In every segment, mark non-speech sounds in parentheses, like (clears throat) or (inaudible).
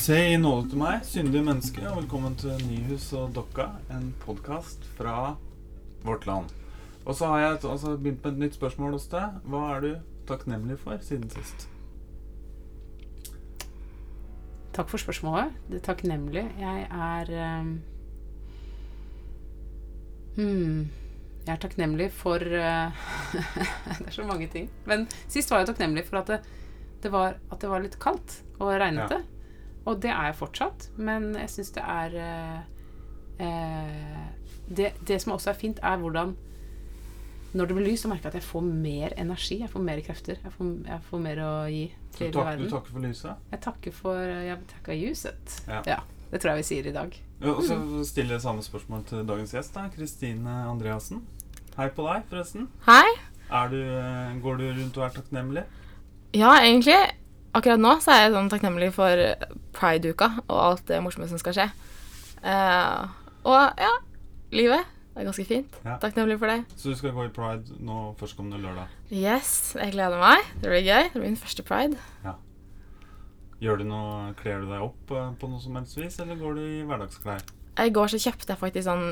Se i nåde til meg, syndige menneske, og velkommen til Nyhus og Dokka, en podkast fra vårt land. Og så har jeg et- altså, begynt med et nytt spørsmål hos deg. Hva er du takknemlig for siden sist? Takk for spørsmålet. Det er takknemlig. Jeg er um, hmm, Jeg er takknemlig for uh, (laughs) Det er så mange ting. Men sist var jeg takknemlig for at det, det, var, at det var litt kaldt og regnete. Og det er jeg fortsatt. Men jeg syns det er eh, eh, det, det som også er fint, er hvordan når det blir lys, så merker jeg at jeg får mer energi. Jeg får mer krefter. Jeg får, jeg får mer å gi Du, til tak, verden. du takker for lyset? Jeg takker for Jeg takker ljuset. Ja. Det tror jeg vi sier i dag. Ja, Og så stiller jeg samme spørsmål til dagens gjest, da, Kristine Andreassen. Hei på deg, forresten. Hei. Er du, eh, går du rundt og er takknemlig? Ja, egentlig. Akkurat nå så er jeg sånn takknemlig for pride-uka og alt det morsomme som skal skje. Uh, og ja, livet er ganske fint. Ja. Takknemlig for det. Så du skal gå i pride nå førstkommende lørdag. Yes, jeg gleder meg. Det blir gøy. Det blir min første pride. Gjør du noe, Kler du deg opp eh, på noe som helst vis, eller går du i hverdagsklær? I går så kjøpte jeg faktisk sånn,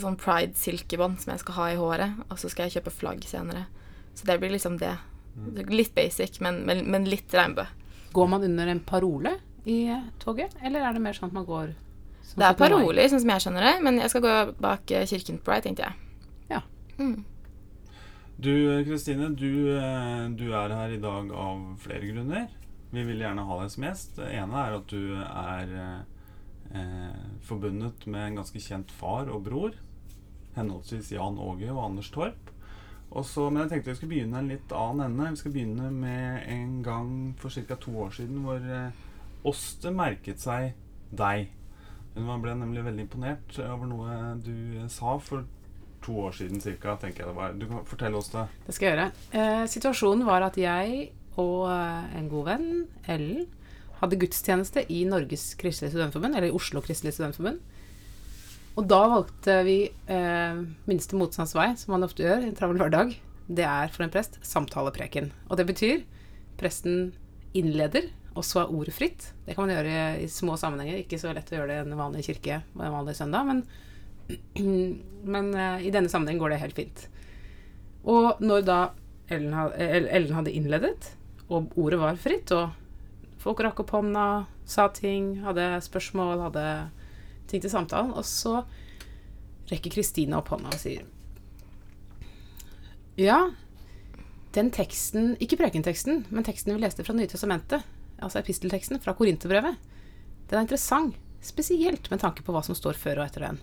sånn pride-silkebånd som jeg skal ha i håret, og så skal jeg kjøpe flagg senere. Så det blir liksom det. Mm. Litt basic, men, men, men litt regnbue. Går man under en parole i toget, eller er det mer sånn at man går Det er paroler, sånn som jeg skjønner det, men jeg skal gå bak eh, kirken på pride, tenkte jeg. Ja. Mm. Du, Kristine, du, eh, du er her i dag av flere grunner. Vi vil gjerne ha deg som gjest. Det ene er at du er eh, eh, forbundet med en ganske kjent far og bror. Henholdsvis Jan Åge og Anders Torp. Og så, men jeg tenkte vi skulle begynne en litt annen ende. Vi skal begynne med en gang for ca. to år siden hvor eh, Åste merket seg deg. Hun ble nemlig veldig imponert over noe du sa for to år siden ca. Du kan fortelle oss det. Det skal jeg gjøre. Eh, situasjonen var at jeg og eh, en god venn, Ellen, hadde gudstjeneste i Norges kristelige studentforbund, eller i Oslo kristelige studentforbund. Og da valgte vi eh, minste motstands vei, som man ofte gjør i en travel hverdag. Det er for en prest samtalepreken. Og det betyr presten innleder, og så er ordet fritt. Det kan man gjøre i, små sammenhenger. Ikke så lett å gjøre det i en vanlig kirke på en vanlig søndag, men, (clears throat) men eh, i denne sammenheng går det helt fint. Og når da Ellen hadde, Ellen hadde innledet, og ordet var fritt, og folk rakk opp hånda, sa ting, hadde spørsmål, hadde ting til samtalen, og så rekker Kristine opp hånda og sier Ja, den teksten, ikke prekenteksten, men teksten vi leste fra Nye testamentet, altså epistelteksten fra Korinterbrevet, den er interessant, spesielt med tanke på hva som står før og etter den.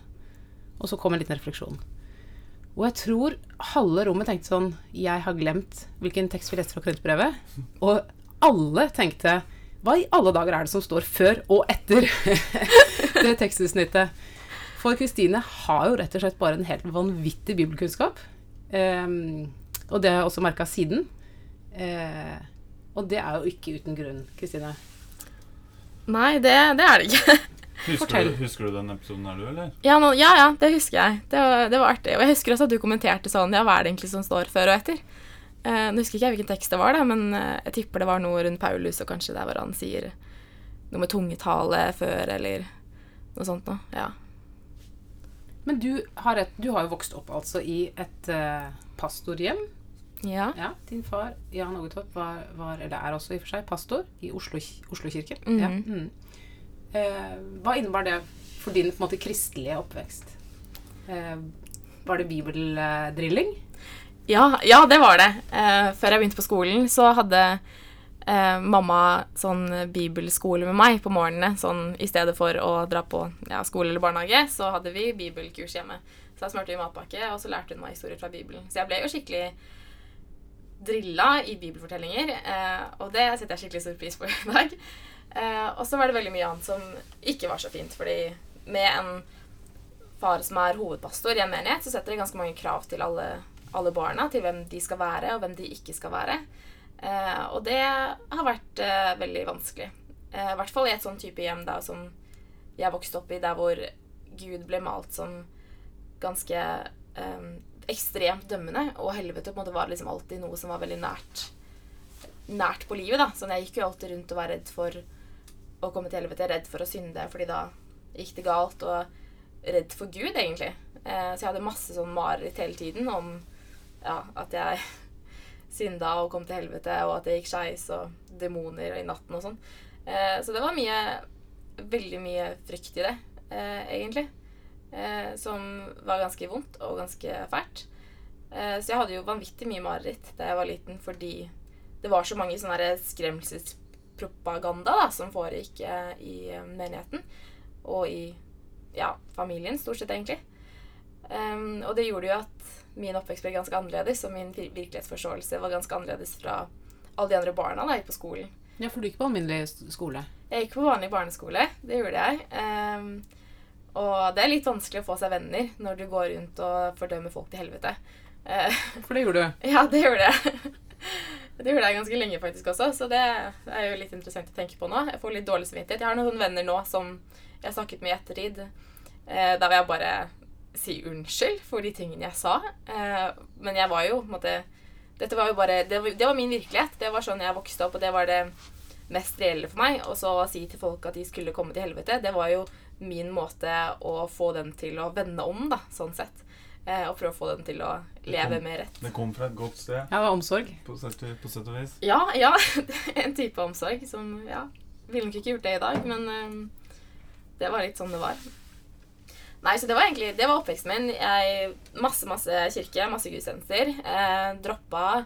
Og så kom en liten refleksjon. Og jeg tror halve rommet tenkte sånn Jeg har glemt hvilken tekst vi leste fra Korinterbrevet. Og alle tenkte Hva i alle dager er det som står før og etter (laughs) det tekstutsnittet? For Kristine har jo rett og slett bare en helt vanvittig bibelkunnskap. Ehm, og det har jeg også merka siden. Eh, og det er jo ikke uten grunn, Kristine. Nei, det, det er det ikke. (laughs) Husker du, husker du den episoden her, du, eller? Ja, nå, ja, ja, det husker jeg. Det var, det var artig. Og jeg husker også at du kommenterte sånn Ja, hva er det egentlig som står før og etter? Eh, nå husker ikke jeg hvilken tekst det var, da, men eh, jeg tipper det var noe rundt Paulus, og kanskje der hvor han sier noe med tungetale før, eller noe sånt noe. Ja. Men du har, et, du har jo vokst opp altså i et uh, pastorhjem. ja. Ja, din far Jan Åge Torp var, var, eller er også i og for seg, pastor i Oslo, Oslo kirke. Mhm. Ja. Mm. uh, hva innebar det for din på en måte kristelige oppvekst? Uh, var det bibeldrilling? Ja, ja, det var det. Eh, før jeg begynte på skolen, så hadde eh, mamma sånn bibelskole med meg på morgenene. Sånn i stedet for å dra på ja, skole eller barnehage, så hadde vi bibelkurs hjemme. Så da smurte vi matpakke, og så lærte hun meg historier fra Bibelen. Så jeg ble jo skikkelig drilla i bibelfortellinger, eh, og det setter jeg skikkelig stor pris på (laughs) i dag. Eh, og så var det veldig mye annet som ikke var så fint, fordi med en far som er hovedpastor i en menighet, så setter det ganske mange krav til alle, alle barna, til hvem de skal være, og hvem de ikke skal være. Eh, og det har vært eh, veldig vanskelig. Eh, I hvert fall i et sånn type hjem da, som jeg vokste opp i, der hvor Gud ble malt som ganske ekstremt dømmende, og helvete på en måte var liksom alltid noe som var veldig nært nært på livet. da. Sånn, Jeg gikk jo alltid rundt og var redd for å komme til helvete, redd for å synde, fordi da gikk det galt, og redd for Gud, egentlig. Eh, så jeg hadde masse sånn mareritt hele tiden om ja, at jeg synda og kom til helvete, og at det gikk skeis, og demoner i natten og sånn. Eh, så det var mye Veldig mye frykt i det, eh, egentlig. Eh, som var ganske vondt og ganske fælt. Eh, så jeg hadde jo vanvittig mye mareritt da jeg var liten, fordi det var så mange sånne skremselspropaganda da, som foregikk eh, i eh, menigheten. Og i ja, familien, stort sett, egentlig. Og det gjorde jo at min oppvekst ble ganske annerledes, og min vir- virkelighetsforståelse var ganske annerledes fra alle de andre barna da jeg gikk på skolen. Ja, for du gikk på alminnelig skole. Jeg gikk på vanlig barneskole, det gjorde jeg. Um, og det er litt vanskelig å få seg venner når du går rundt og fordømmer folk til helvete. Uh, (laughs) For det gjorde du. ja, det gjorde jeg. (laughs) Det gjorde jeg ganske lenge faktisk også, så det er jo litt interessant å tenke på nå. Jeg får litt dårlig samvittighet. Jeg har noen venner nå som jeg har snakket med i ettertid. Eh, der var jeg bare si unnskyld for de tingene jeg sa. Eh, men jeg var jo på en måte Dette var jo bare det var, det var min virkelighet. Det var sånn jeg vokste opp, og det var det mest reelle for meg. Og så å si til folk at de skulle komme til helvete, det var jo min måte å få dem til å vende om, da, sånn sett. Eh, og prøve å få dem til å leve kom- mer rett. Det kom fra et godt sted, Ja, det var omsorg. på sett, på sett og vis. Ja, ja. (laughs) En type omsorg som Ja. Ville nok ikke gjort det i dag, men eh, det var litt sånn det var. Nei, så det var egentlig Det var oppveksten min. Jeg, masse, masse kirke, masse gudstjenester. Eh, droppa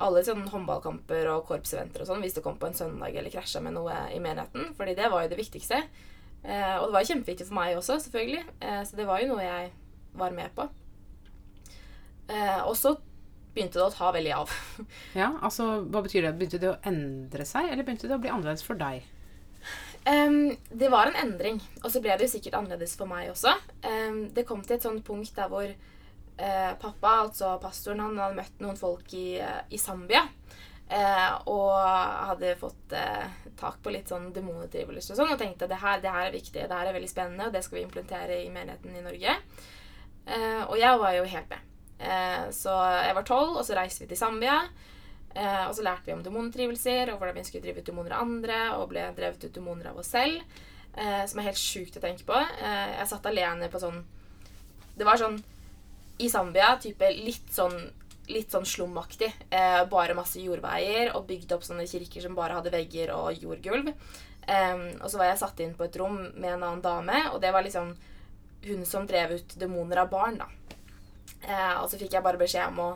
alle sånne håndballkamper og korpseventer og sånn hvis du kom på en søndag eller krasja med noe i menigheten, fordi det var jo det viktigste. Eh, og det var kjempeviktig for meg også, selvfølgelig. Eh, så det var jo noe jeg var med på. Eh, og så begynte det å ta veldig av. (laughs) Ja, altså, Hva betyr det? Begynte det å endre seg, eller begynte det å bli annerledes for deg? Em, det var en endring, og så ble det jo sikkert annerledes for meg også. Um, det kom til et sånt punkt der hvor uh, pappa, altså pastoren, han hadde møtt noen folk i, uh, i Zambia. Uh, og hadde fått tak på litt sånn demonutdrivelse og sånn, og tenkte det her, det her er viktig, det her er veldig spennende, og det skal vi implementere i menigheten i Norge. Og jeg var jo helt med. Så jeg var tolv, og så reiste vi til Zambia. Eh, og så lærte vi om demontrivelser og hvordan vi skulle drive ut demoner av andre, og ble drevet ut demoner av oss selv. Eh, som er helt sjukt å tenke på. Eh, jeg satt alene på sånn Det var sånn i Zambia type litt sånn litt sånn slumaktig. Eh, bare masse jordveier og bygd opp sånne kirker som bare hadde vegger og jordgulv. Eh, og så var jeg satt inn på et rom med en annen dame, og det var liksom hun som drev ut demoner av barn, da. Eh, og så fikk jeg bare beskjed om å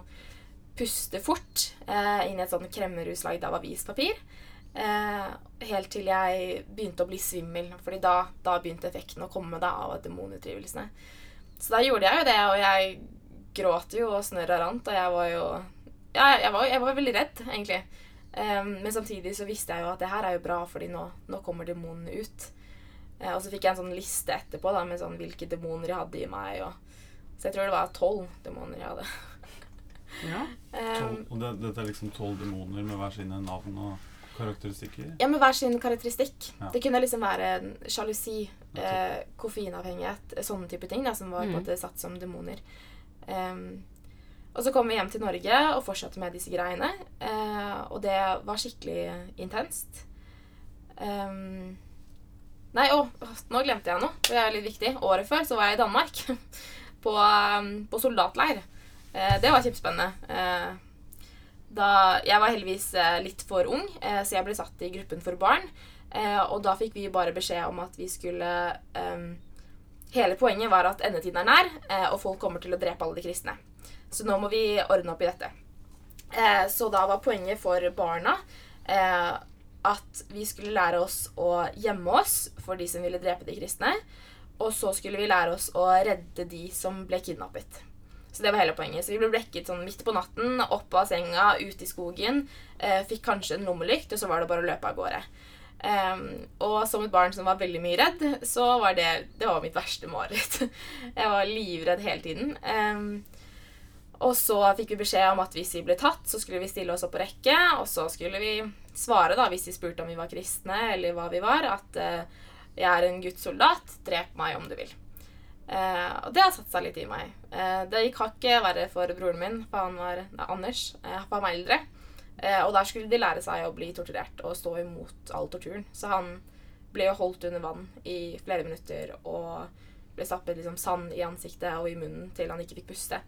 puste fort eh, inn i et sånn kremmerhus lagd av avispapir. Eh, helt til jeg begynte å bli svimmel, Fordi da, da begynte effekten å komme da, av demonutdrivelsene. Så da gjorde jeg jo det, og jeg gråt jo og snørra rant, og jeg var jo Ja, jeg var, jeg var veldig redd, egentlig. Em, men samtidig så visste jeg jo at det her er jo bra, fordi nå, nå kommer demonene ut. Eh, og så fikk jeg en sånn liste etterpå da, med sånn hvilke demoner jeg hadde i meg. Og, så jeg tror det var tolv demoner jeg hadde. Ja. Tolv- og det, dette er liksom tolv demoner med hver sine navn og karakteristikker. Ja, med hver sin karakteristikk. Ja. Det kunne liksom være sjalusi, eh, koffeinavhengighet, sånne type ting da, som var på en måte satt som demoner. Um, og så kom vi hjem til Norge og fortsatte med disse greiene. Eh, og det var skikkelig intenst. Um, nei, å, nå glemte jeg noe. Det er litt viktig. Året før så var jeg i Danmark. (laughs) på, på soldatleir. Eh, det var kjempespennende. Eh, da, jeg var heldigvis eh, litt for ung, så jeg ble satt i gruppen for barn. Og da fikk vi bare beskjed om at vi skulle em, Hele poenget var at endetiden er nær, og folk kommer til å drepe alle de kristne. Så nå må vi ordne opp i dette. Så da var poenget for barna at vi skulle lære oss å gjemme oss for de som ville drepe de kristne. Og så skulle vi lære oss å redde de som ble kidnappet. Så det var hele poenget. Så vi ble blekket sånn midt på natten, opp av senga, ut i skogen. Eh, fikk kanskje en lommelykt, og så var det bare å løpe av gårde. Um, og som et barn som var veldig mye redd, så var det, det var mitt verste mareritt. (laughs) Jeg var livredd hele tiden. Um, og så fikk vi beskjed om at hvis vi ble tatt, så skulle vi stille oss opp på rekke, og så skulle vi svare, da, hvis de spurte om vi var kristne, eller hva vi var, at uh, jeg er en gudssoldat, drep meg om du vil. Eh, og det har satt seg litt i meg. Eh, det gikk hakket verre for broren min, for han var nei, Anders, eh, for han var eldre. Og der skulle de lære seg å bli torturert og stå imot all torturen. Så han ble jo holdt under vann i flere minutter og ble stappet liksom sand i ansiktet og i munnen til han ikke fikk puste.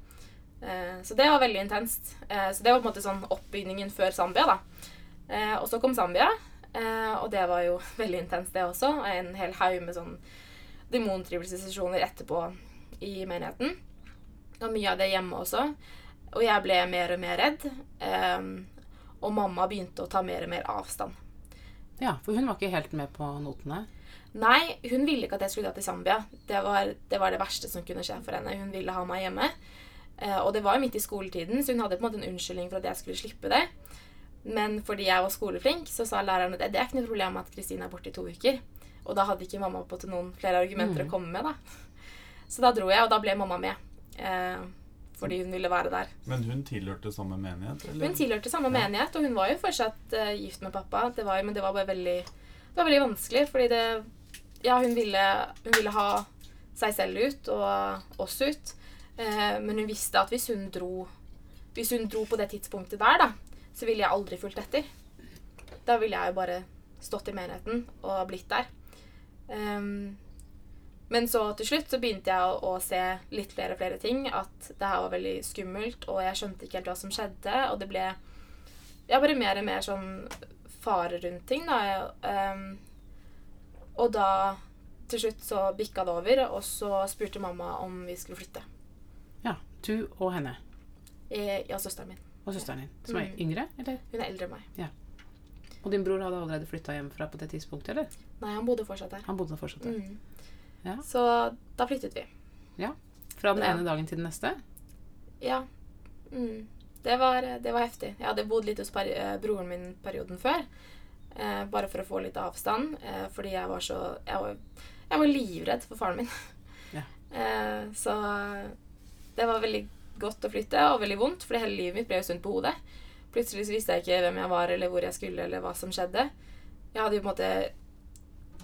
Så det var veldig intenst. Så det var på en måte sånn oppbygningen før Zambia, da. Og så kom Zambia, og det var jo (laughs) veldig intenst, det også. En hel haug med sånn demontrivelsessesjoner etterpå i menigheten. Og mye av det hjemme også. Og jeg ble mer og mer redd. Um, og mamma begynte å ta mer og mer avstand. Ja, for hun var ikke helt med på notene. Nei, hun ville ikke at jeg skulle dra til Zambia. Det var, det var det verste som kunne skje for henne. Hun ville ha meg hjemme. Uh, og det var jo midt i skoletiden, så hun hadde på en måte en unnskyldning for at jeg skulle slippe det. Men fordi jeg var skoleflink, så sa læreren at det er ikke noe problem at Kristine er borte i to uker. Og da hadde ikke mamma på til noen flere argumenter Mm. å komme med, da. Så da dro jeg, og da ble mamma med. Eh, fordi hun ville være der. Men hun tilhørte samme menighet? Eller? Hun tilhørte samme menighet, og hun var jo fortsatt eh, gift med pappa. Det var, men det var bare veldig, det var veldig vanskelig, fordi det Ja, hun ville, hun ville ha seg selv ut og oss ut. Eh, men hun visste at hvis hun dro Hvis hun dro på det tidspunktet der, da, så ville jeg aldri fulgt etter. Da ville jeg jo bare stått i menigheten og blitt der. Ehm, men så til slutt så begynte jeg å, å se litt flere og flere ting. At det her var veldig skummelt, og jeg skjønte ikke helt hva som skjedde. Og det ble ja, bare mer og mer sånn fare rundt ting, da. Ehm, og da til slutt så bikka det over, og så spurte mamma om vi skulle flytte. Ja, du og henne. Eh, Ja, søsteren min. Og søsteren din, som er Mm. yngre, eller? Hun er eldre enn meg. Og din bror hadde allerede flytta hjemmefra på det tidspunktet, eller? Nei, han bodde fortsatt der. Han bodde fortsatt der. Mm. Ja. Så da flyttet vi. Ja. Fra den da. ene dagen til den neste? Ja. Mm. Det, var, det var heftig. Jeg hadde bodd litt hos eh, broren min perioden før. Eh, bare for å få litt avstand. Eh, fordi jeg var så Jeg var, jeg var livredd for faren min. (laughs) Ja. Eh, så det var veldig godt å flytte, og veldig vondt, fordi hele livet mitt ble jo sunt på hodet. Plutselig så visste jeg ikke hvem jeg var, eller hvor jeg skulle, eller hva som skjedde. Jeg hadde jo på en måte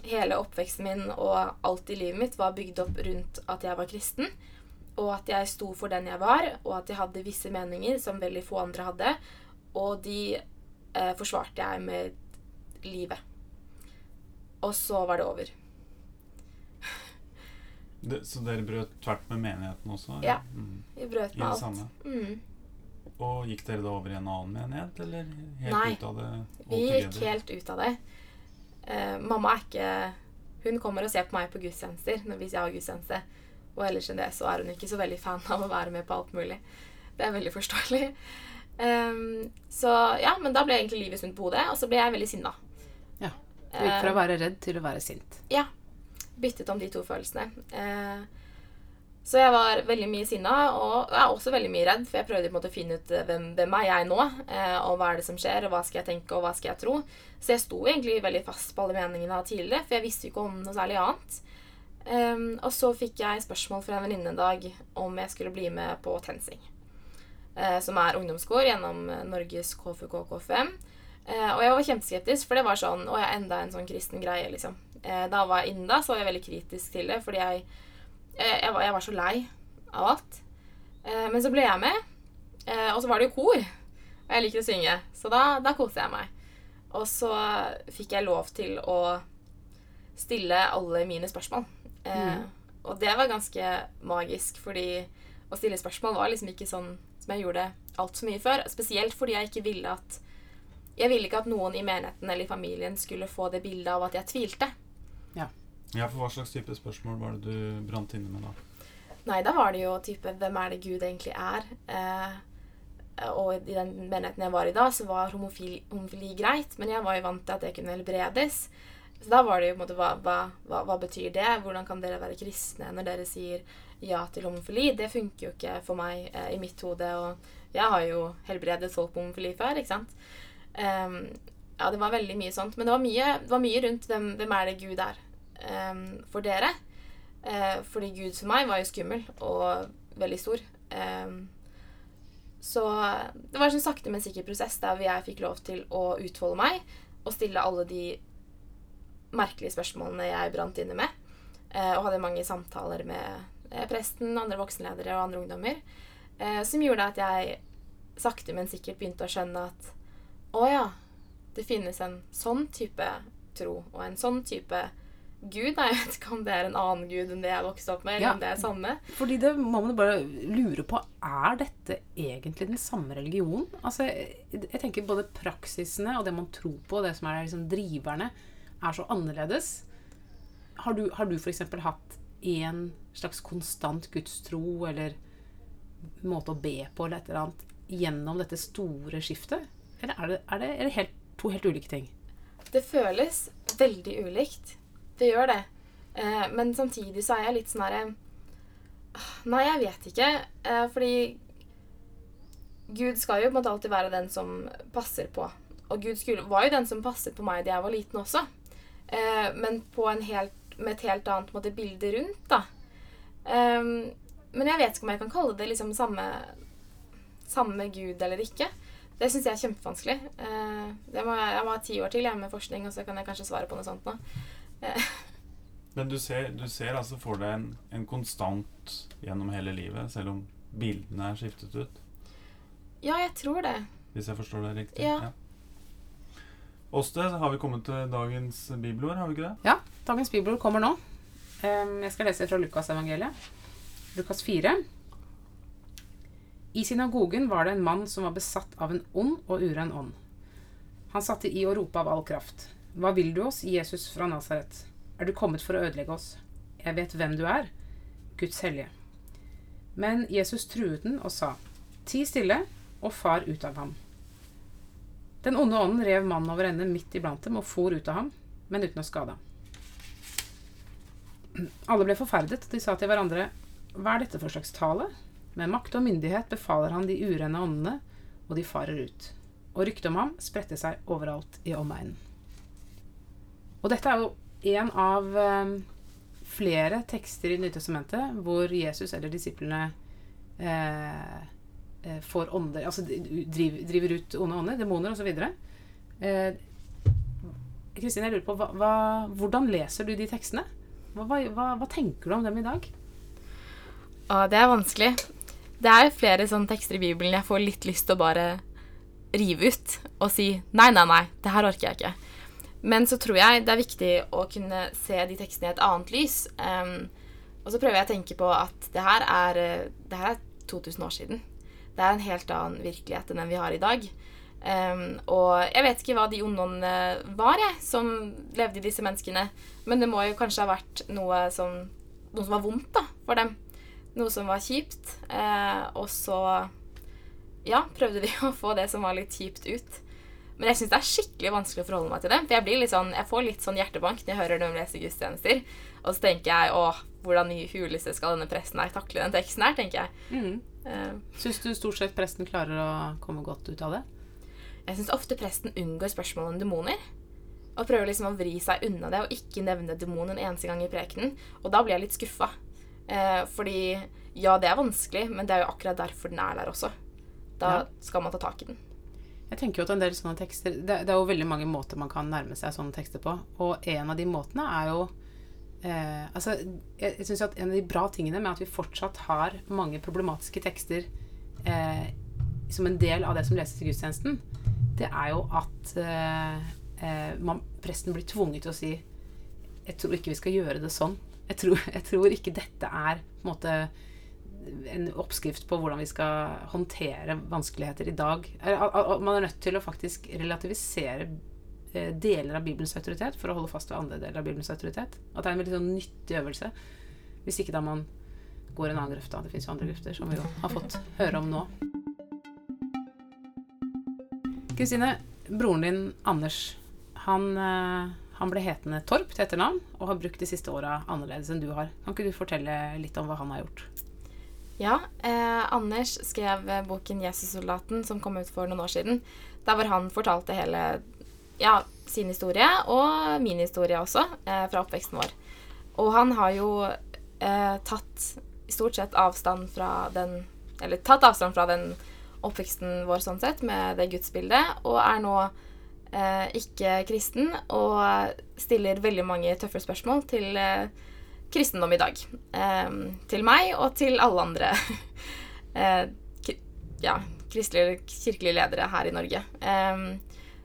Hele oppveksten min og alt i livet mitt var bygd opp rundt at jeg var kristen og at jeg sto for den jeg var, og at jeg hadde visse meninger som veldig få andre hadde. Og de eh, forsvarte jeg med livet. Og så var det over. Det, så dere brøt tvert med menigheten også? Ja. Mm. Jeg brøt med alt. Mm. Og gikk dere da over i en annen menighet, eller helt Nei. ut av det? Vi gikk helt ut av det. Eh, mamma er ikke Hun kommer og ser på meg på gudstjenester hvis jeg har gudstjeneste. Og ellers enn det så er hun ikke så veldig fan av å være med på alt mulig. Det er veldig forståelig. Um, så ja, men da ble egentlig livet snudd på hodet, og så ble jeg veldig sinna. Ja. Du gikk fra å være redd til å være sint. Ja. Byttet om de to følelsene. Eh, så jeg var veldig mye sinna, og jeg er også veldig mye redd, for jeg prøvde på en måte å finne ut eh, hvem, hvem er jeg nå, eh, og hva er det som skjer, og hva skal jeg tenke, og hva skal jeg tro. Så jeg sto egentlig veldig fast på alle meningene jeg tidligere, for jeg visste jo ikke om noe særlig annet. Um, og så fikk jeg spørsmål fra en venninne en dag om jeg skulle bli med på TenSing, eh, som er ungdomskor gjennom Norges KFUK KFM. Eh, og jeg var kjempeskeptisk, for det var sånn Å, jeg enda en sånn kristen greie, liksom. Eh, da var jeg inne da, så var jeg veldig kritisk til det, fordi jeg, jeg, var, jeg var så lei av alt. Eh, men så ble jeg med, eh, og så var det jo kor. Og jeg liker å synge, så da, da koste jeg meg. Og så fikk jeg lov til å stille alle mine spørsmål. Mm. Og det var ganske magisk, fordi å stille spørsmål var liksom ikke sånn som jeg gjorde altfor mye før. Spesielt fordi jeg ikke ville at Jeg ville ikke at noen i menigheten eller i familien skulle få det bildet av at jeg tvilte. Ja, for hva slags type spørsmål var det du brant inne med da? Nei, da var det jo type Hvem er det Gud egentlig er? Eh, og i den menigheten jeg var i da, så var homofili, homofili greit, men jeg var jo vant til at det kunne helbredes. Så da var det jo på en måte hva, hva, hva, hva betyr det? Hvordan kan dere være kristne når dere sier ja til homofili? Det funker jo ikke for meg eh, i mitt hode, og jeg har jo helbredet folk på homofili før, ikke sant? Um, ja, det var veldig mye sånt. Men det var mye, det var mye rundt hvem, hvem er det Gud er ehm, for dere. Uh, fordi Gud for meg var jo skummel og veldig stor. Um, så det var en sånn sakte, men sikker prosess der jeg fikk lov til å utfolde meg og stille alle de merkelige spørsmålene jeg brant inne med. Uh, og hadde mange samtaler med eh, presten, andre voksenledere og andre ungdommer. Uh, som gjorde at jeg sakte, men sikkert begynte å skjønne at å ja, det finnes en sånn type tro. Og en sånn type gud Jeg vet ikke om det er en annen gud enn det jeg vokste opp med, eller Ja. om det er samme. Fordi det må man bare lure på. Er dette egentlig den samme religionen? Altså, jeg, tenker både praksisene og det man tror på, og det som er liksom driverne, er så annerledes. Har du, har du f.eks. hatt en slags konstant gudstro eller måte å be på eller et eller annet gjennom dette store skiftet? Eller er det, er det, er det helt, to helt ulike ting? Det føles veldig ulikt. Det gjør det. Eh, men samtidig så er jeg litt sånn herre Nei, jeg vet ikke. Eh, fordi Gud skal jo på en måte alltid være den som passer på. Og Gud skulle, var jo den som passet på meg da jeg var liten også. Eh, men helt, med et helt annet måte, bilde rundt, da. Ehm, men jeg vet ikke om jeg kan kalle det liksom samme, samme Gud eller ikke. Det syns jeg er kjempevanskelig. Eh, må, jeg må ha ti år til jeg, med forskning, og så kan jeg kanskje svare på noe sånt nå. (laughs) Men du ser, du ser altså for deg en, en konstant gjennom hele livet, selv om bildene er skiftet ut? Ja, jeg tror det. Hvis jeg forstår det riktig? Ja. Åste, har vi kommet til dagens bibelord, har vi ikke det? Ja, dagens bibelord kommer nå. Jeg skal lese fra Lukasevangeliet. Lukas 4. I synagogen var det en mann som var besatt av en ond og uren ånd. Han satte i og ropa av all kraft. Hva vil du oss, Jesus fra Nasaret? Er du kommet for å ødelegge oss? Jeg vet hvem du er, Guds hellige. Men Jesus truet den og sa, Ti stille, og far ut av ham. Den onde ånden rev mannen over ende midt iblant dem og for ut av ham, men uten å skade ham. Alle ble forferdet, de sa til hverandre, Hva er dette for slags tale? Med makt og myndighet befaler han de urene åndene, og de farer ut. Og ryktet om ham spredte seg overalt i omegnen. Og dette er jo en av eh, flere tekster i Nytestamentet hvor Jesus eller disiplene eh, eh, får ånder Altså driver, driver ut onde ånder, demoner osv. Eh, Kristine, jeg lurer på hva, hva, hvordan leser du de tekstene? Hva, hva tenker du om dem i dag? Å, det er vanskelig. Det er flere sånne tekster i Bibelen jeg får litt lyst til å bare rive ut og si nei, nei, nei, det her orker jeg ikke. Men så tror jeg det er viktig å kunne se de tekstene i et annet lys. Um, og så prøver jeg å tenke på at det her er, eh, det her er 2000 år siden. Det er en helt annen virkelighet enn den vi har i dag. Um, og jeg vet ikke hva de ondåndene var, jeg, som levde i disse menneskene. Men det må jo kanskje ha vært noe som, noe som var vondt da, for dem. Noe som var kjipt. Uh, og så ja, prøvde de (laughs) å få det som var litt kjipt ut. Men jeg syns det er skikkelig vanskelig å forholde meg til det. For jeg, blir litt sånn, jeg får litt sånn hjertebank når jeg hører dem lese gudstjenester. Og så tenker jeg åh, hvordan i huleste skal denne presten her takle den teksten her, tenker jeg. Eh, Syns du stort sett presten klarer å komme godt ut av det? Jeg syns ofte presten unngår spørsmål om demoner. Og prøver liksom å vri seg unna det og ikke nevne demon en eneste gang i prekenen. Og da blir jeg litt skuffa. Eh, fordi ja, det er vanskelig, men det er jo akkurat derfor den er der også. Da Ja. skal man ta tak i den. Jeg tenker jo at en del sånne tekster det, det er jo veldig mange måter man kan nærme seg sånne tekster på. Og en av de måtene er jo eh, Altså, jeg, jeg syns at en av de bra tingene med at vi fortsatt har mange problematiske tekster eh, som en del av det som leses i gudstjenesten, det er jo at eh, eh, man, presten blir tvunget til å si Jeg tror ikke vi skal gjøre det sånn. Jeg tror, (laughs) jeg tror ikke dette er på en måte en oppskrift på hvordan vi skal håndtere vanskeligheter i dag. Man er nødt til å faktisk relativisere eh, deler av Bibelens autoritet for å holde fast ved andre deler av Bibelens autoritet. At det er en veldig sånn nyttig øvelse. Hvis ikke da man går en annen grøft. Det fins jo andre grøfter som vi jo har fått høre om nå. Kristine, broren din Anders, han, eh, han ble hetende Torp til etternavn og har brukt de siste åra annerledes enn du har. Kan ikke du fortelle litt om hva han har gjort? Ja, eh, Anders skrev boken 'Jesussoldaten', som kom ut for noen år siden. Der hvor han fortalte hele ja, sin historie, og min historie også, eh, fra oppveksten vår. Og han har jo eh, tatt stort sett avstand fra den Eller tatt avstand fra den oppveksten vår sånn sett, med det gudsbildet, og er nå eh, ikke kristen og stiller veldig mange tøffe spørsmål til eh, kristendom i dag. Til meg og til alle andre (laughs) eh, ja, kristelige, kirkelige ledere her i Norge.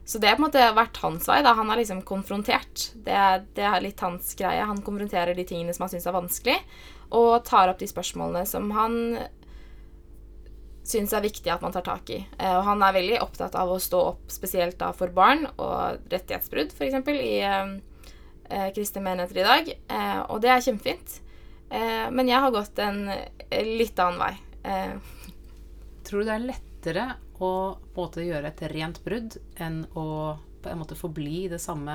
Så det har på en måte vært hans vei. da. Han har liksom konfrontert. Det det er litt hans greie. Han konfronterer de tingene som han syns er vanskelig, og tar opp de spørsmålene som han syns er viktig at man tar tak i. Eh, og han er veldig opptatt av å stå opp spesielt da for barn og rettighetsbrudd, f.eks. i eh, kristne menigheter i dag. Eh, og det er kjempefint. Eh, men jeg har gått en litt annen vei. Eh, Tror du det er lettere å måte gjøre et rent brudd enn å på en måte forbli i det samme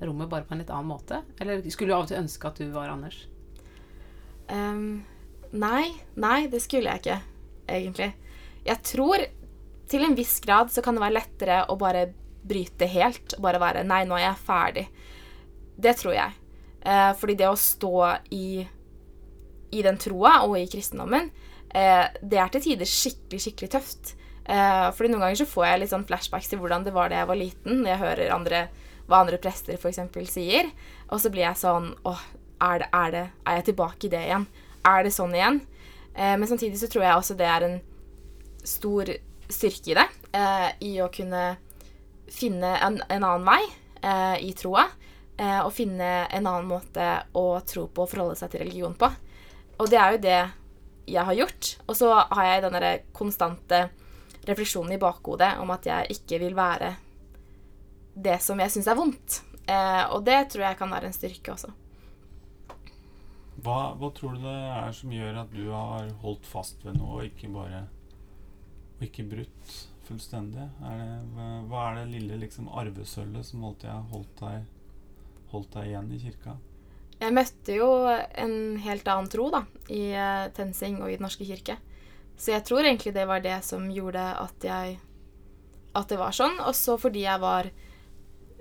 rommet, bare på en litt annen måte? Eller skulle du av og til ønske at du var Anders? Um, nei, nei, det skulle jeg ikke, egentlig. Jeg tror til en viss grad så kan det være lettere å bare bryte helt. Bare være Nei, nå er jeg ferdig. Det tror jeg. Eh, fordi det å stå i, i den troa og i kristendommen, eh, det er til tider skikkelig, skikkelig tøft. Eh, fordi noen ganger så får jeg litt sånn flashbacks til hvordan det var da jeg var liten, når jeg hører andre, hva andre prester f.eks. sier. Og så blir jeg sånn Åh, er, det, er, det, er jeg tilbake i det igjen? Er det sånn igjen? Eh, men samtidig så tror jeg også det er en stor styrke i det. Eh, I å kunne finne en, en annen vei eh, i troa. Eh, og finne en annen måte å tro på og forholde seg til religion på. Og det er jo det jeg har gjort. Og så har jeg den konstante refleksjonen i bakhodet om at jeg ikke vil være det som jeg syns er vondt. Eh, og det tror jeg kan være en styrke også. Hva, hva tror du det er som gjør at du har holdt fast ved noe og ikke bare Og ikke brutt fullstendig? Er det, hva er det lille liksom arvesølvet som alltid har holdt deg, holdt deg igjen i kirka? Jeg møtte jo en helt annen tro da, i eh, TenSing og i Den norske kirke. Så jeg tror egentlig det var det som gjorde at jeg At det var sånn. Og så fordi jeg var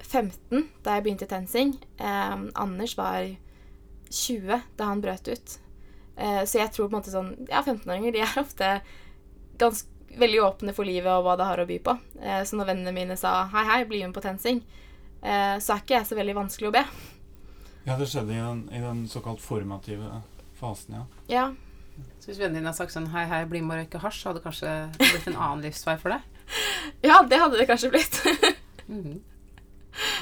15 da jeg begynte i TenSing. Eh, Anders var 20 da han brøt ut. Eh, så jeg tror på en måte sånn Ja, 15-åringer de er ofte ganske veldig åpne for livet og hva det har å by på. Eh, så når vennene mine sa 'hei, hei, bli med på TenSing', eh, så er ikke jeg så veldig vanskelig å be. Ja, det skjedde i den, i den såkalt formative fasen, ja. Ja, Så hvis vennene dine hadde sagt sånn hei, hei, bli med og røyke hasj, hadde det kanskje blitt en annen livsvei for deg? (laughs) ja det hadde det kanskje blitt. (laughs) Mhm.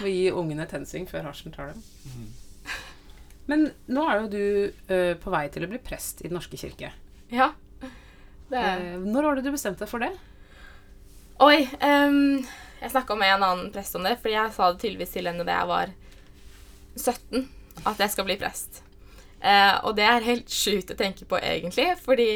Å gi ungene tensing før hasjen tar dem. Mm. Men nå er jo du uh, på vei til å bli prest i Den norske kirke. ja. Det er Uh, når var det du bestemte deg for det? Oi. ehm, jeg snakka med en annen prest om det, fordi jeg sa det tydeligvis til henne da jeg var 17, at jeg skal bli prest. Eh, og det er helt sjukt å tenke på, egentlig, fordi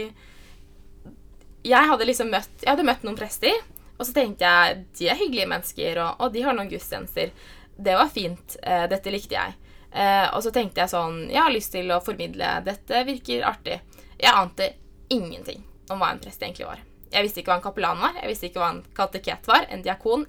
jeg hadde liksom møtt, jeg hadde møtt noen prester, og så tenkte jeg de er hyggelige mennesker, og, og de har noen gudstjenester. Det var fint. Eh, dette likte jeg. Eh, og så tenkte jeg sånn Jeg har lyst til å formidle. Dette virker artig. Jeg ante ingenting om hva en prest egentlig var. Jeg visste ikke hva en kapellan var, jeg visste ikke hva en kateket var, en diakon,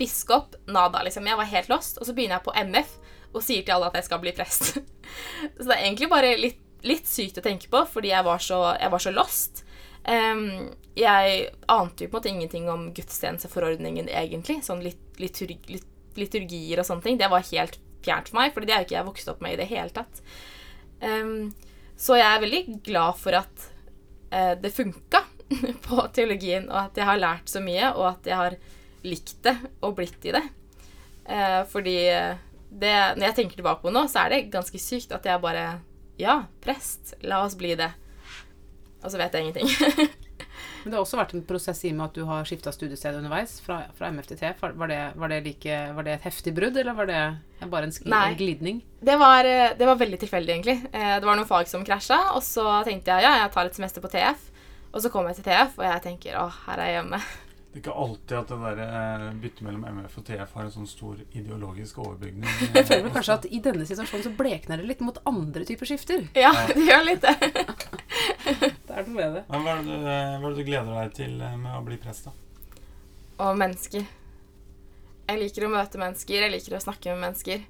biskop, nada, liksom. Jeg var helt lost. Og så begynner jeg på MF og sier til alle at jeg skal bli prest. (laughs) så det er egentlig bare litt, litt sykt å tenke på, fordi jeg var så, jeg var så lost. Um, jeg ante jo på en måte ingenting om gudstjenesteforordningen egentlig. Sånn liturg, liturgier og sånne ting. Det var helt fjernt for meg, for det er jo ikke jeg vokst opp med i det hele tatt. Um, så jeg er veldig glad for at uh, det funka (laughs) på teologien, og at jeg har lært så mye, og at jeg har likt det og blitt i det. Eh, fordi det, når jeg tenker tilbake på det nå, så er det ganske sykt at jeg bare Ja, prest, la oss bli det. Og så vet jeg ingenting. (laughs) Men det har også vært en prosess i og med at du har skifta studiested underveis, fra, fra MF til TF. Var det, var, det like, var det et heftig brudd, eller var det bare en, Nei. en glidning? Det var, eh, det var veldig tilfeldig, egentlig. Eh, Det var noen fag som krasja, og så tenkte jeg ja, jeg tar et semester på TF. Og så kom jeg til TF, og jeg tenker å, her er jeg hjemme. Det er ikke alltid at det der eh, byttet mellom MF og TF har en sånn stor ideologisk overbygning. (laughs) Jeg føler vel kanskje at i denne situasjonen så blekner det litt mot andre typer skifter. Ja, (laughs) det gjør litt det. (laughs) Det er noe med det. Men hva, er det du, eh, hva er det du gleder deg til eh, med å bli prest, da? Og mennesker. Jeg liker å møte mennesker, jeg liker å snakke med mennesker.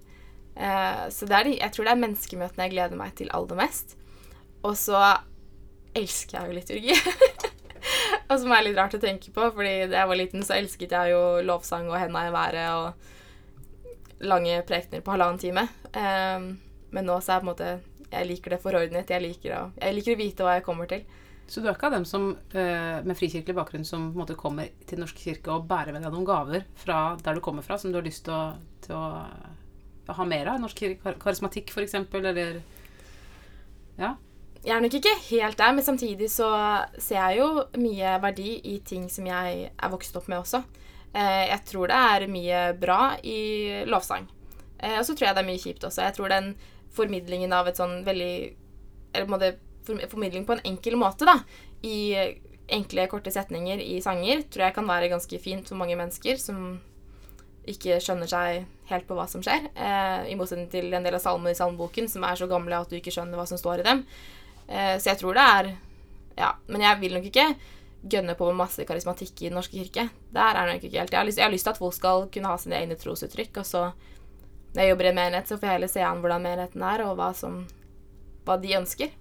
Eh, så det er de, jeg tror det er menneskemøtene jeg gleder meg til aller mest. Og så elsker jeg jo liturgi. (laughs) og som er litt rart å tenke på, fordi da jeg var liten, så elsket jeg jo lovsang og henda i været og lange prekener på halvannen time. Um, men nå så er jeg på en måte Jeg liker det forordnet. Jeg liker, å, jeg liker å vite hva jeg kommer til. Så du er ikke av dem som, eh, med frikirkelig bakgrunn som på en måte kommer til Norsk kirke og bærer med deg noen gaver fra der du kommer fra, som du har lyst til å, til å ha mer av? Norsk karismatikk, eksempel, eller Ja. Jeg er nok ikke helt der, men samtidig så ser jeg jo mye verdi i ting som jeg er vokst opp med også. Eh, jeg tror det er mye bra i lovsang. Eh, og så tror jeg det er mye kjipt også. Jeg tror den formidlingen av et sånn veldig Eller på en måte formidling på en enkel måte, da, i enkle, korte setninger i sanger, tror jeg kan være ganske fint for mange mennesker som ikke skjønner seg helt på hva som skjer. Eh, I motsetning til en del av salmene i salmeboken som er så gamle at du ikke skjønner hva som står i dem. Eh, så jeg tror det er Ja. Men jeg vil nok ikke gønne på masse karismatikk i Den norske kirke. Der er det nok ikke helt. Jeg har, lyst, jeg har lyst til at folk skal kunne ha sine egne trosuttrykk, og så når jeg jobber i en menighet, så får jeg heller se an hvordan menigheten er, og hva, som, hva de ønsker.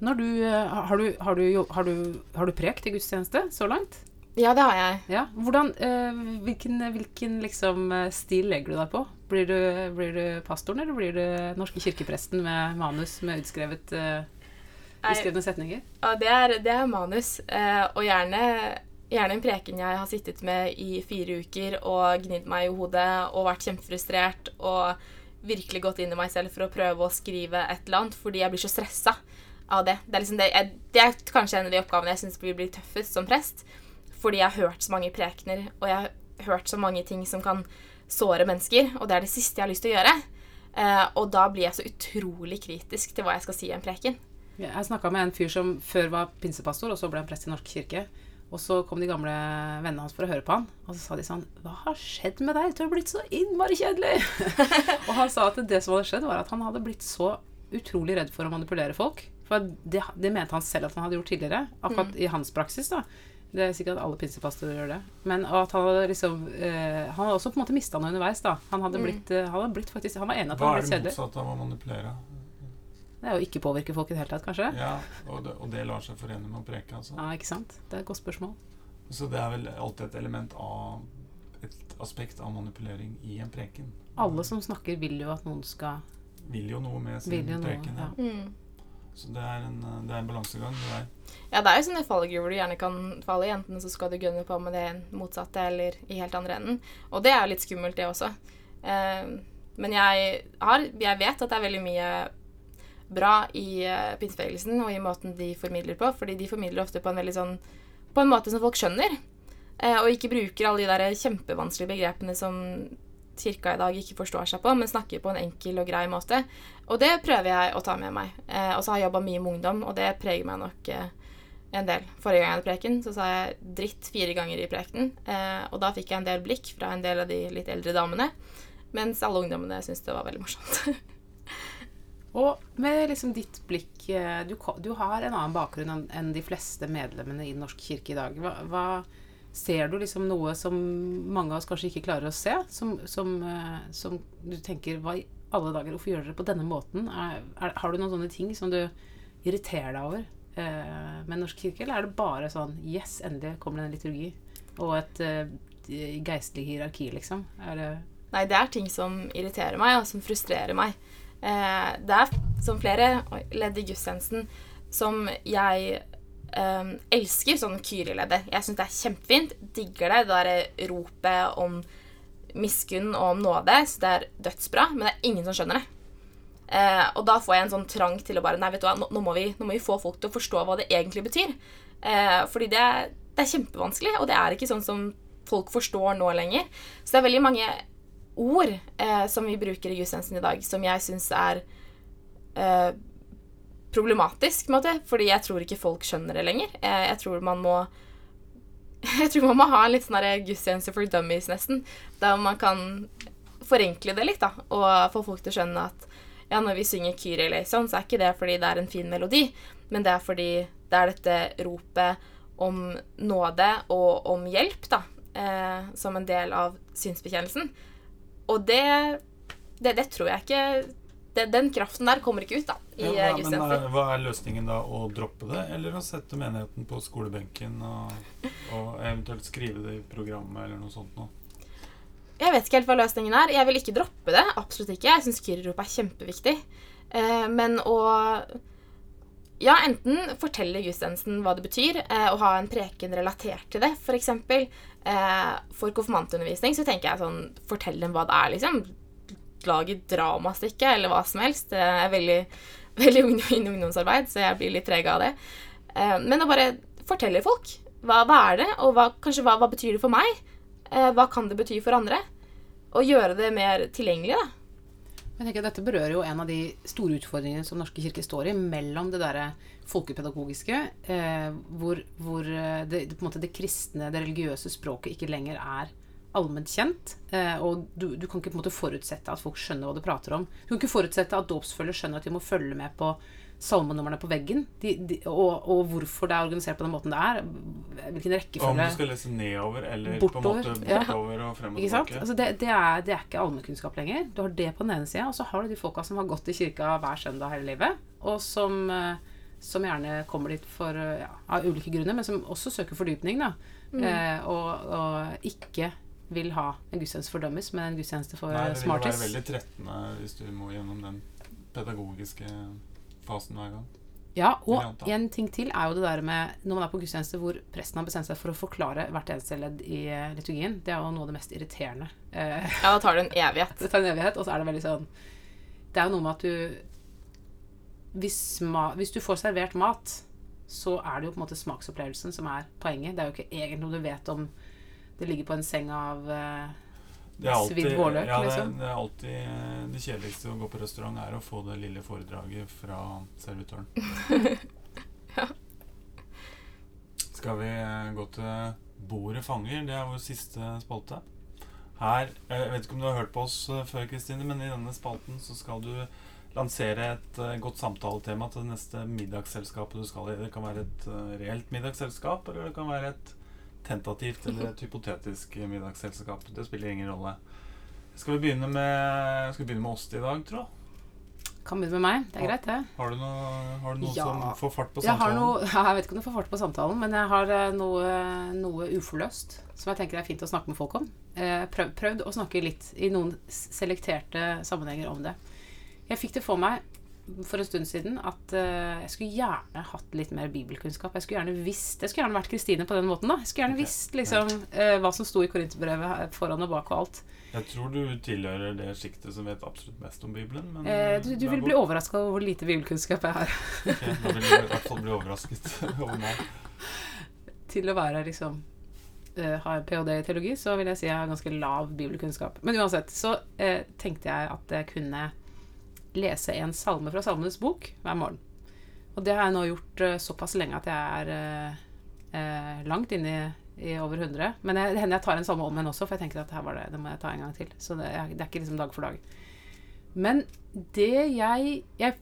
Du, eh, har, du, har, du, har, du, har du prekt i gudstjeneste så langt? Ja, det har jeg. Ja. Hvordan, eh, hvilken hvilken liksom, stil legger du deg på? Blir du, blir du pastoren, eller blir du norske kirkepresten med manus med utskrevet, eh, utskrevne setninger? Ja, det er, det er manus. Eh, og gjerne, gjerne en preken jeg har sittet med i fire uker og gnidd meg i hodet og vært kjempefrustrert og virkelig gått inn i meg selv for å prøve å skrive et eller annet fordi jeg blir så stressa av det. Det er, liksom det, jeg, det er kanskje en av de oppgavene jeg syns blir, blir tøffest som prest. Fordi jeg har hørt så mange prekener, og jeg har hørt så mange ting som kan såre mennesker, og det er det siste jeg har lyst til å gjøre. Eh, og da blir jeg så utrolig kritisk til hva jeg skal si i en preken. Jeg snakka med en fyr som før var pinsepastor, og så ble han prest i Norsk kirke. Og så kom de gamle vennene hans for å høre på han, og så sa de sånn Hva har skjedd med deg? Du har blitt så innmari kjedelig! (laughs) og han sa at det som hadde skjedd, var at han hadde blitt så utrolig redd for å manipulere folk. For det, det mente han selv at han hadde gjort tidligere, akkurat i hans praksis, da. Det er sikkert at alle pinsepastorer gjør det. Men at han hadde liksom eh, Han hadde også på en måte mista noe underveis, da. Han hadde blitt, eh, han hadde blitt faktisk Han var enig at Hva er det kjedelig. motsatte av å manipulere? Det er jo ikke påvirke folk i det hele tatt, kanskje. Ja, og det, og det lar seg forene med å preke, altså. Ja, ikke sant? Det er et godt spørsmål. Så det er vel alltid et element av Et aspekt av manipulering i en preken. Alle som snakker, vil jo at noen skal Vil jo noe med sin preken, ja. noe, preken. ja. Mm. Så det er en, det er en balansegang. Det er. Ja, det er jo sånne fallgruver du gjerne kan falle i. Enten så skal du gønne på med det motsatte, eller i helt andre enden. Og det er jo litt skummelt, det også. Uh, men jeg, har, jeg vet at det er veldig mye bra i uh, pinsebevegelsen og i måten de formidler på, fordi de formidler ofte på en veldig sånn På en måte som folk skjønner. Uh, og ikke bruker alle de der kjempevanskelige begrepene som kirka i dag ikke forstår seg på, men snakker på en enkel og grei måte. Og det prøver jeg å ta med meg. Eh, og så har jeg jobba mye med ungdom, og det preger meg nok eh, en del. Forrige gang jeg hadde preken, så sa jeg 'dritt' fire ganger i prekenen. Eh, og da fikk jeg en del blikk fra en del av de litt eldre damene. Mens alle ungdommene syntes det var veldig morsomt. (laughs) Og med liksom ditt blikk eh, du, du har en annen bakgrunn enn de fleste medlemmene i Den norske kirke i dag. Hva, hva Ser du liksom noe som mange av oss kanskje ikke klarer å se? Som, som, eh, som du tenker Hva i alle dager, hvorfor gjør dere det på denne måten? Er, er, har du noen sånne ting som du irriterer deg over eh, med Norsk kirke? Eller er det bare sånn Yes, endelig kommer det en liturgi. Og et eh, geistlig hierarki, liksom. Er det Nei, det er ting som irriterer meg, og som frustrerer meg. Eh, det er som flere ledd i gudstjenesten som jeg eh, elsker, sånn Kyri-leddet. Jeg syns det er kjempefint. Digger det. Det derre ropet om miskunn og om nåde. Så det er dødsbra, men det er ingen som skjønner det. Uh, og da får jeg en sånn trang til å bare Nei, vet du hva, nå, nå, må vi, nå må vi få folk til å forstå hva det egentlig betyr. Uh, fordi det, det er kjempevanskelig, og det er ikke sånn som folk forstår nå lenger. Så det er veldig mange ord eh, som vi bruker i gudstjenesten i dag, som jeg syns er eh, problematisk, måte, fordi jeg tror ikke folk skjønner det lenger. Jeg, jeg tror man må (laughs) Jeg tror man må ha en litt sånn gudstjeneste for dummies, nesten, der man kan forenkle det litt, da, og få folk til å skjønne at ja, når vi synger Kyrie eleison, så er ikke det fordi det er en fin melodi, men det er fordi det er dette ropet om nåde og om hjelp, da, eh, som en del av synsbekjennelsen. Og det, det, det tror jeg ikke det, Den kraften der kommer ikke ut, da, i Ja, hva, men er, hva er løsningen da? Å droppe det, eller å sette menigheten på skolebenken og, og eventuelt skrive det i programmet eller noe sånt noe? Jeg vet ikke helt hva løsningen er. Jeg vil ikke droppe det. Absolutt ikke. Jeg syns Kyrrop er kjempeviktig. Eh, men å Ja, enten fortelle gudstjenesten hva det betyr, eh, og ha en preken relatert til det. For eksempel eh, for konfirmantundervisning så tenker jeg sånn Fortell dem hva det er, liksom. Lag et dramastykke, eller hva som helst. Det er veldig, (laughs) veldig ung- ungdomsarbeid, så jeg blir litt prega av det. Eh, men å bare fortelle folk hva, hva er det, og hva, kanskje hva, hva betyr det for meg? Eh, hva kan det bety for andre? Og gjøre det mer tilgjengelig, da. Jeg tenker Dette berører jo en av de store utfordringene som Norske kirke står i, mellom det derre folkepedagogiske, eh, hvor, hvor eh, det, det, det kristne, det religiøse språket ikke lenger er allment kjent. Eh, og du, du kan ikke på en måte forutsette at folk skjønner hva du prater om. Du kan ikke forutsette at dåpsfølgere skjønner at de må følge med på salmenumrene på veggen, de, de, og, og hvorfor det er organisert på den måten det er. Hvilken Om du skal lese nedover eller Bortover, på en måte ja. bortover og frem og Ikke tilbake. Altså det, det, er, det er ikke allmennkunnskap lenger. Du har det på den ene sida, og så har du de folka som har gått i kirka hver søndag hele livet, og som, eh, som gjerne kommer dit for, eh, ja, av ulike grunner, men som også søker fordypning, da. Eh, og, og ikke vil ha en gudstjeneste for dummies, men en gudstjeneste for Nei, det vil være veldig trettende hvis du må gjennom den pedagogiske fasen hver gang. Ja, og en ting til er jo det der med når man er på gudstjeneste hvor presten har bestemt seg for å forklare hvert eneste ledd i eh, liturgien. Det er jo noe av det mest irriterende. Eh, Ja, da tar det en evighet. (laughs) Det tar en evighet, og så er det veldig sånn Det er jo noe med at du hvis, ma, hvis du får servert mat, så er det jo på en måte smaksopplevelsen som er poenget. Det er jo ikke egentlig noe du vet om det ligger på en seng av eh, Det Svidd vårløk, ja, det, liksom. det er alltid det kjedeligste å gå på restaurant, er å få det lille foredraget fra servitøren. (laughs) ja. Skal vi eh, gå til Bordet fanger? Det er vår siste spalte. Her, eh, Jeg vet ikke om du har hørt på oss eh, før, Kristine, men i denne spalten så skal du lansere et godt samtaletema til det neste middagsselskapet du skal i. Det kan være et reelt middagsselskap, eller det kan være et tentativt eller et hypotetisk middagsselskap. Det spiller ingen rolle. Skal vi begynne med, skal vi begynne med oss i dag, tro? Kan begynne med meg. Det er greit, det. Har du noe, har du noe Ja. som får fart på Jeg har samtalen? noe, (laughs) ja, jeg vet ikke om du får fart på samtalen, men jeg har eh, noe, noe uforløst som jeg tenker er fint å snakke med folk om. Eh, prøv, prøvd å snakke litt i noen selekterte sammenhenger om det. Jeg fikk det for meg for en stund siden at uh, jeg skulle gjerne hatt litt mer bibelkunnskap. Jeg skulle gjerne visst Jeg skulle gjerne vært Kristine på den måten. da Jeg skulle gjerne okay. visst liksom uh, hva som sto i Korinterbrevet foran og bak og alt. Jeg tror du tilhører det sjiktet som vet absolutt mest om Bibelen. Men uh, du, du vil bli overraska over hvor lite bibelkunnskap jeg har. Ok, da vil du i hvert fall bli overrasket (laughs) over meg. til å være liksom ha en ph.d. i teologi, så vil jeg si jeg har ganske lav bibelkunnskap. Men uansett så tenkte jeg at jeg kunne lese en salme fra Salmenes bok hver morgen. Og det har jeg nå gjort eh, såpass lenge at jeg er eh, eh, langt inne i, i over 100. Men jeg, det hender jeg tar en salme om igjen også, for jeg tenker at her var det, det må jeg ta en gang til. Så det, er- det er ikke liksom dag for dag. Men det jeg, jeg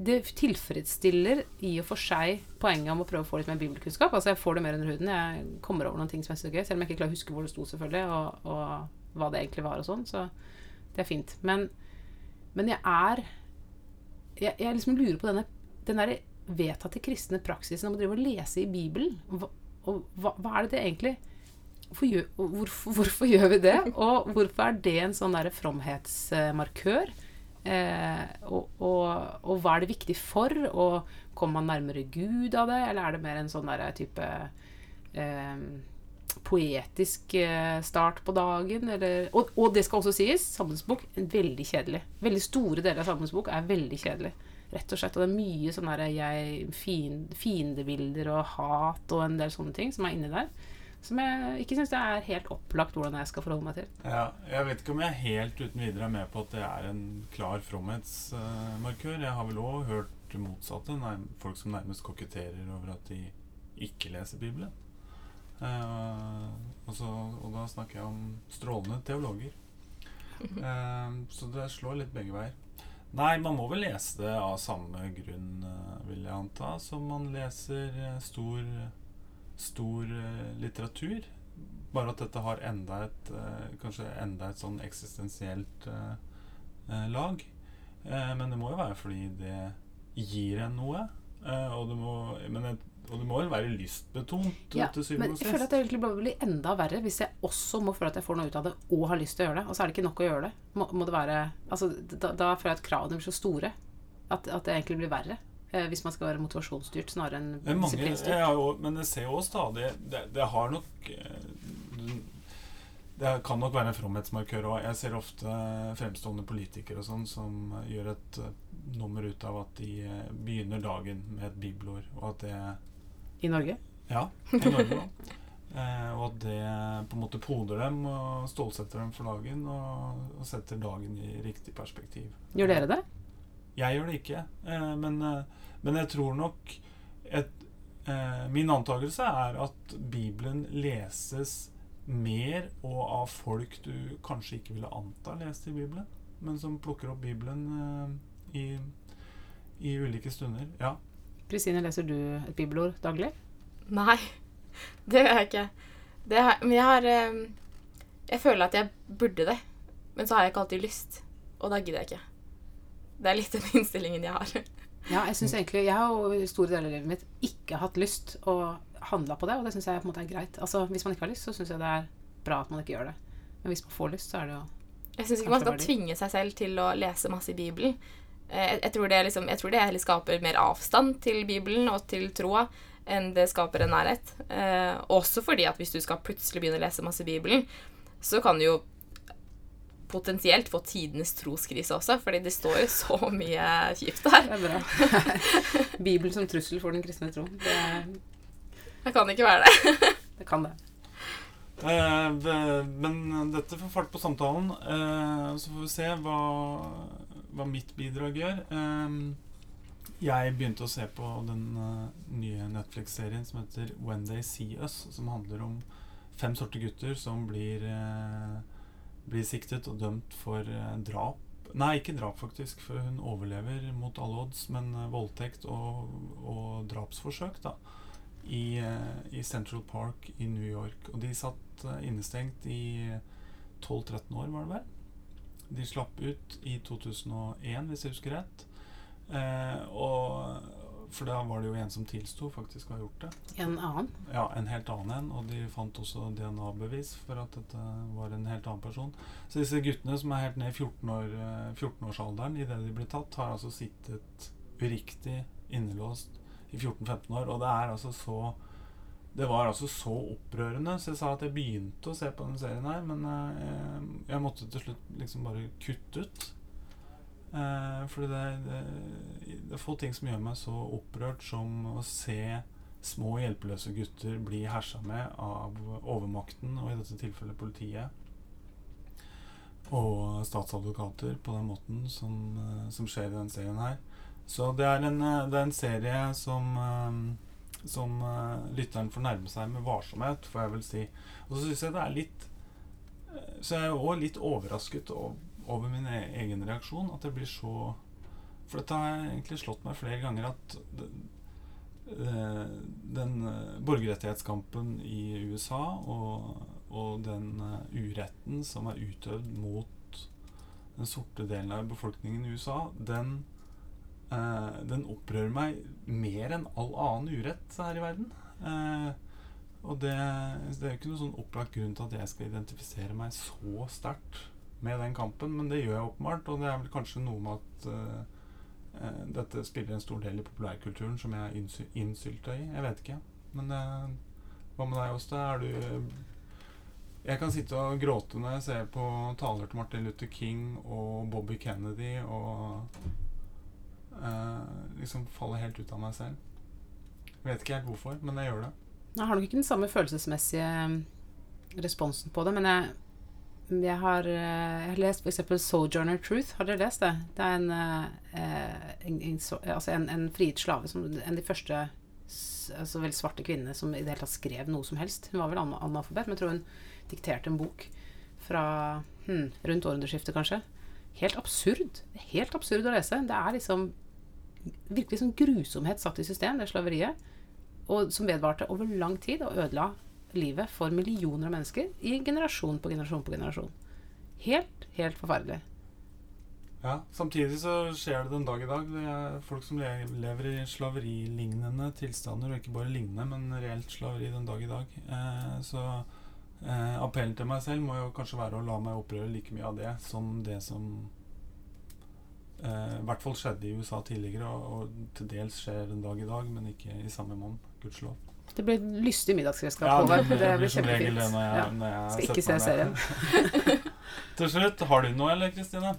det tilfredsstiller i og for seg poenget om å prøve å få litt mer bibelkunnskap. Altså Jeg får det mer under huden. Jeg kommer over noen ting som jeg så er gøy, selv om jeg ikke klarer å huske hvor det sto, selvfølgelig, og, og hva det egentlig var og sånn. Så det er fint. Men, men jeg er jeg, jeg liksom lurer på denne den der vedtatte kristne praksisen om å drive og lese i Bibelen. Hva, og hva, hva er det det egentlig hvorfor gjør, hvorfor, hvorfor gjør vi det? (laughs) Og hvorfor er det en sånn der fromhetsmarkør? Eh, og, og, og hva er det viktig for? Og kommer man nærmere Gud av det, eller er det mer en sånn der type eh, poetisk eh, start på dagen? Eller, og, og det skal også sies, Samfunnsbok bok veldig kjedelig. Veldig store deler av Samfunnsbok bok er veldig kjedelig. Rett og slett, og det er mye sånn jeg, fiendebilder og hat og en del sånne ting som er inni der. Som jeg ikke syns det er helt opplagt hvordan jeg skal forholde meg til. Ja, jeg vet ikke om jeg helt uten videre er med på at det er en klar fromhetsmarkør. jeg har vel òg hørt motsatte. Folk som nærmest koketterer over at de ikke leser Bibelen. Eh, og, så, og da snakker jeg om strålende teologer. (laughs) Eh, så det slår litt begge veier. Nei, man må vel lese det av samme grunn, eh, vil jeg anta, som man leser stor, stor litteratur. Bare at dette har enda et kanskje enda et sånn eksistensielt lag. Eh, men det må jo være fordi det gir en noe. eh, og, det må, men et, og det må jo være lystbetont Ja, men jeg føler at det egentlig blir enda verre hvis jeg også må føle at jeg får noe ut av det og har lyst til å gjøre det. Og så er det ikke nok å gjøre det. Må, må det være, altså, da, da føler jeg at kravene blir så store at, at det egentlig blir verre. Eh, hvis man skal være motivasjonsstyrt snarere enn mange, disiplinstyrt. ja, men jeg ser jo stadig det, det har nok eh, Det kan nok være en fromhetsmarkør òg. Jeg ser ofte fremstående politikere og sånn som gjør et eh, nummer ut av at de eh, begynner dagen med et bibelord, og at det I Norge. Ja, i Norge da. Eh, og at det på en måte poder dem og stålsetter dem for dagen og, og setter dagen i riktig perspektiv. Gjør dere det? Jeg gjør det ikke, eh, men, eh, men jeg tror nok et, eh, Min antakelse er at Bibelen leses mer og av folk du kanskje ikke ville anta leste i Bibelen, men som plukker opp Bibelen eh, i, i ulike stunder. Ja. Kristine, leser du et bibelord daglig? Nei, (laughs) det gjør jeg ikke. Det har, men jeg har eh, Jeg føler at jeg burde det, men så har jeg ikke alltid lyst. Og da gidder jeg ikke. Det er litt den (laughs) innstillingen jeg har. Ja, jeg syns egentlig Jeg har jo i store deler av livet mitt ikke hatt lyst og handla på det, og det syns jeg på en måte er greit. Altså, Hvis man ikke har lyst, så syns jeg det er bra at man ikke gjør det. Men hvis man får lyst, så er det jo Jeg syns ikke man skal tvinge seg selv til å lese masse i Bibelen. Eh, Jeg, jeg, tror det liksom, jeg tror det heller skaper mer avstand til Bibelen og til troa enn det skaper en nærhet. Eh, også fordi at hvis du skal plutselig begynne å lese masse Bibelen, så kan du jo potensielt få tidenes troskrise også, fordi det står jo så (laughs) mye kjipt der. Det er bra. (laughs) Bibelen som trussel for den kristne troen. Det, Det kan ikke være det. (laughs) det kan det. Eh, men dette får fart på samtalen. Eh, så får vi se hva, hva mitt bidrag gjør. Eh, jeg begynte å se på den eh, nye Netflix-serien som heter When They See Us, som handler om fem sorte gutter som blir, eh, blir siktet og dømt for eh, drap. Nei, ikke drap, faktisk, for hun overlever mot alle odds, men voldtekt og, og drapsforsøk, da i, i Central Park i New York. Og de satt innestengt i 12-13 år, var det vel. De slapp ut i 2001, hvis jeg husker rett. Eh, og For da var det jo en som tilsto faktisk å ha gjort det. En annen. Ja, en helt annen en. Og de fant også DNA-bevis for at dette var en helt annen person. Så disse guttene som er helt ned i 14 år, eh, 14-årsalderen idet de ble tatt, har altså sittet uriktig innelåst i 14-15 år. Og det er altså så Det var altså så opprørende, så jeg sa at jeg begynte å se på denne serien her, men eh, jeg, jeg måtte til slutt liksom bare kutte ut. Eh, fordi det, det, det er få ting som gjør meg så opprørt som å se små hjelpeløse gutter bli hersa med av overmakten, og i dette tilfellet politiet. Og statsadvokater på den måten som, eh, som skjer i denne serien her. Så det er en, eh, det er en serie som, eh, som uh, lytteren får nærme seg med varsomhet, får jeg vel si. Og så syns jeg det er litt eh, Så jeg er jo òg litt overrasket ov- over min e- egen reaksjon. At det blir så For dette har egentlig slått meg flere ganger at det, eh, den borgerrettighetskampen i USA og, og den uretten som er utøvd mot den sorte delen av befolkningen i USA, den, eh, den opprører meg mer enn all annen urett her i verden. Uh, og det, det er jo ikke noen sånn opplagt grunn til at jeg skal identifisere meg så sterkt med den kampen, men det gjør jeg åpenbart, og det er vel kanskje noe med at uh, dette spiller en stor del i populærkulturen som jeg er innsy innsylta i. Jeg vet ikke. Men hva med deg, Åste? Er du Jeg kan sitte og gråte når jeg ser på taler til Martin Luther King og Bobby Kennedy og eh, liksom faller helt ut av meg selv. Jeg Vet ikke helt hvorfor, men jeg gjør det. Jeg har nok ikke den samme følelsesmessige mm, responsen på det, men jeg, jeg, har, eh, jeg har lest f.eks. 'Sojourner Truth'. Har dere lest det? Det er en, eh, en, en, altså en, frigitt slave, som, en av de første altså vel svarte kvinnene som i det hele tatt skrev noe som helst. Hun var vel analfabet, men jeg tror hun dikterte en bok fra hmm, rundt århundreskiftet, kanskje. Helt absurd. Helt absurd å lese. Det er liksom virkelig sånn grusomhet satt i system, det slaveriet og som vedvarte over lang tid og ødela livet for millioner av mennesker i generasjon på generasjon på generasjon. Helt, helt forferdelig. Ja, Samtidig så skjer det den dag i dag. Det er folk som lever i slaverilignende tilstander, og ikke bare lignende, men reelt slaveri den dag i dag. Eh, så eh, appellen til meg selv må jo kanskje være å la meg opprøre like mye av det som det som i hvert fall skjedde i USA tidligere, og, og til dels skjer en dag i dag, men ikke i samme monn. Gudskjelov. Det blir lystig middagsredskap. Ja, det, det, det blir blir som regel kjempefint. når jeg, Ja. når jeg Skal ikke se serien. (laughs) (laughs) Til slutt, har du noe, eller Kristine?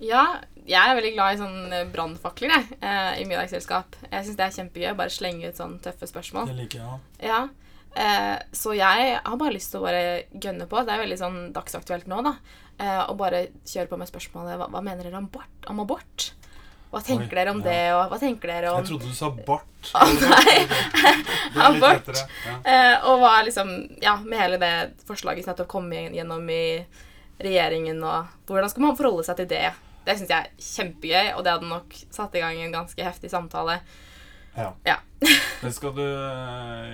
Ja, jeg er veldig glad i sånne brannfakler jeg, eh, i middagsselskap. Jeg syns det er kjempegøy. Bare slenge ut sånne tøffe spørsmål. Det liker jeg. Ja, eh, Så jeg har bare lyst til å bare gønne på. Det er veldig sånn dagsaktuelt nå, da. Eh, og bare kjøre på med spørsmålet hva, hva mener dere om abort? Om abort? Hva tenker Oi, dere om ja. det, og hva tenker dere om Jeg trodde du sa bart. Å, nei. (laughs) Abort. (laughs) lettere. Ja. Eh, og hva liksom Ja, med hele det forslaget som nettopp kom gjennom i regjeringen, og hvordan skal man forholde seg til det? Det syns jeg er kjempegøy, og det hadde nok satt i gang en ganske heftig samtale. Ja. Ja. (laughs) Det skal du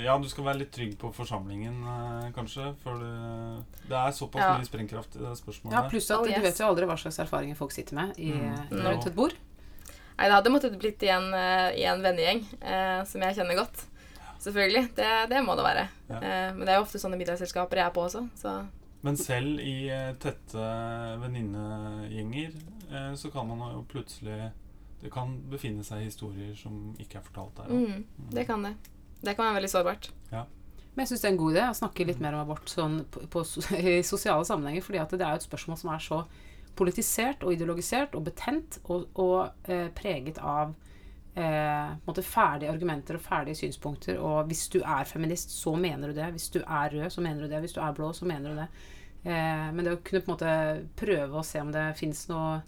Ja, du skal være litt trygg på forsamlingen, eh, kanskje. For det, det er såpass Ja. mye sprengkraft i det spørsmålet. Ja, pluss at Oh, du vet jo aldri hva slags erfaringer folk sitter med i, Mm. rundt et bord. Nei, det hadde måttet blitt i en, eh, i en vennegjeng eh, som jeg kjenner godt. Selvfølgelig. Det, det må det være. Ja. Eh, men det er jo ofte sånne middagsselskaper jeg er på også, så Men selv i eh, tette venninnegjenger eh, så kan man jo plutselig Det kan befinne seg historier som ikke er fortalt der. mm, det kan det. Det kan være veldig sårbart. Men jeg syns det er en god idé å snakke litt mer om abort sånn på, på, (laughs) i sosiale sammenhenger. fordi det er jo et spørsmål som er så politisert og ideologisert og betent og, og eh, preget av eh, ferdige argumenter og ferdige synspunkter. Og hvis du er feminist, så mener du det. Hvis du er rød, så mener du det. Hvis du er blå, så mener du det. Eh, men det å kunne på en måte prøve å se om det fins noe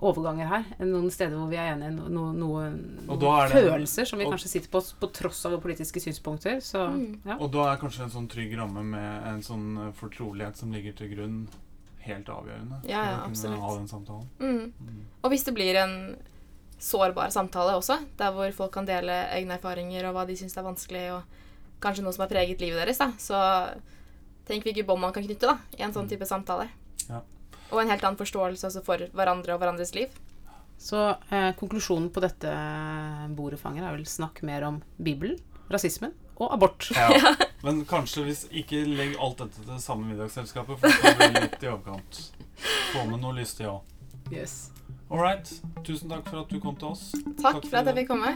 overganger her. Noen steder hvor vi er enige. No, no, noen noen er følelser som vi og- kanskje sitter på på tross av våre politiske synspunkter. Så Mm. ja. Og da er kanskje en sånn trygg ramme med en sånn eh, fortrolighet som ligger til grunn, helt avgjørende Ja, ja, for å kunne absolutt. ha den samtalen. Mm. Mm. Og hvis det blir en sårbar samtale også, der hvor folk kan dele egne erfaringer og hva de syns er vanskelig, og kanskje noe som har preget livet deres, da, så tenk hvilke bånd man kan knytte da, i en sånn type samtale. Ja. Og en helt annen forståelse for hverandre og hverandres liv. Så eh, konklusjonen på dette bordet fanger er vel snakk mer om Bibelen, rasismen og abort. Ja. (laughs) Men kanskje hvis ikke legg alt dette til det samme middagsselskapet, for det blir bli litt i overkant. Få med noe lystig òg. Yes. All right. Tusen takk for at du kom til oss. Takk, Takk for for at jeg fikk komme.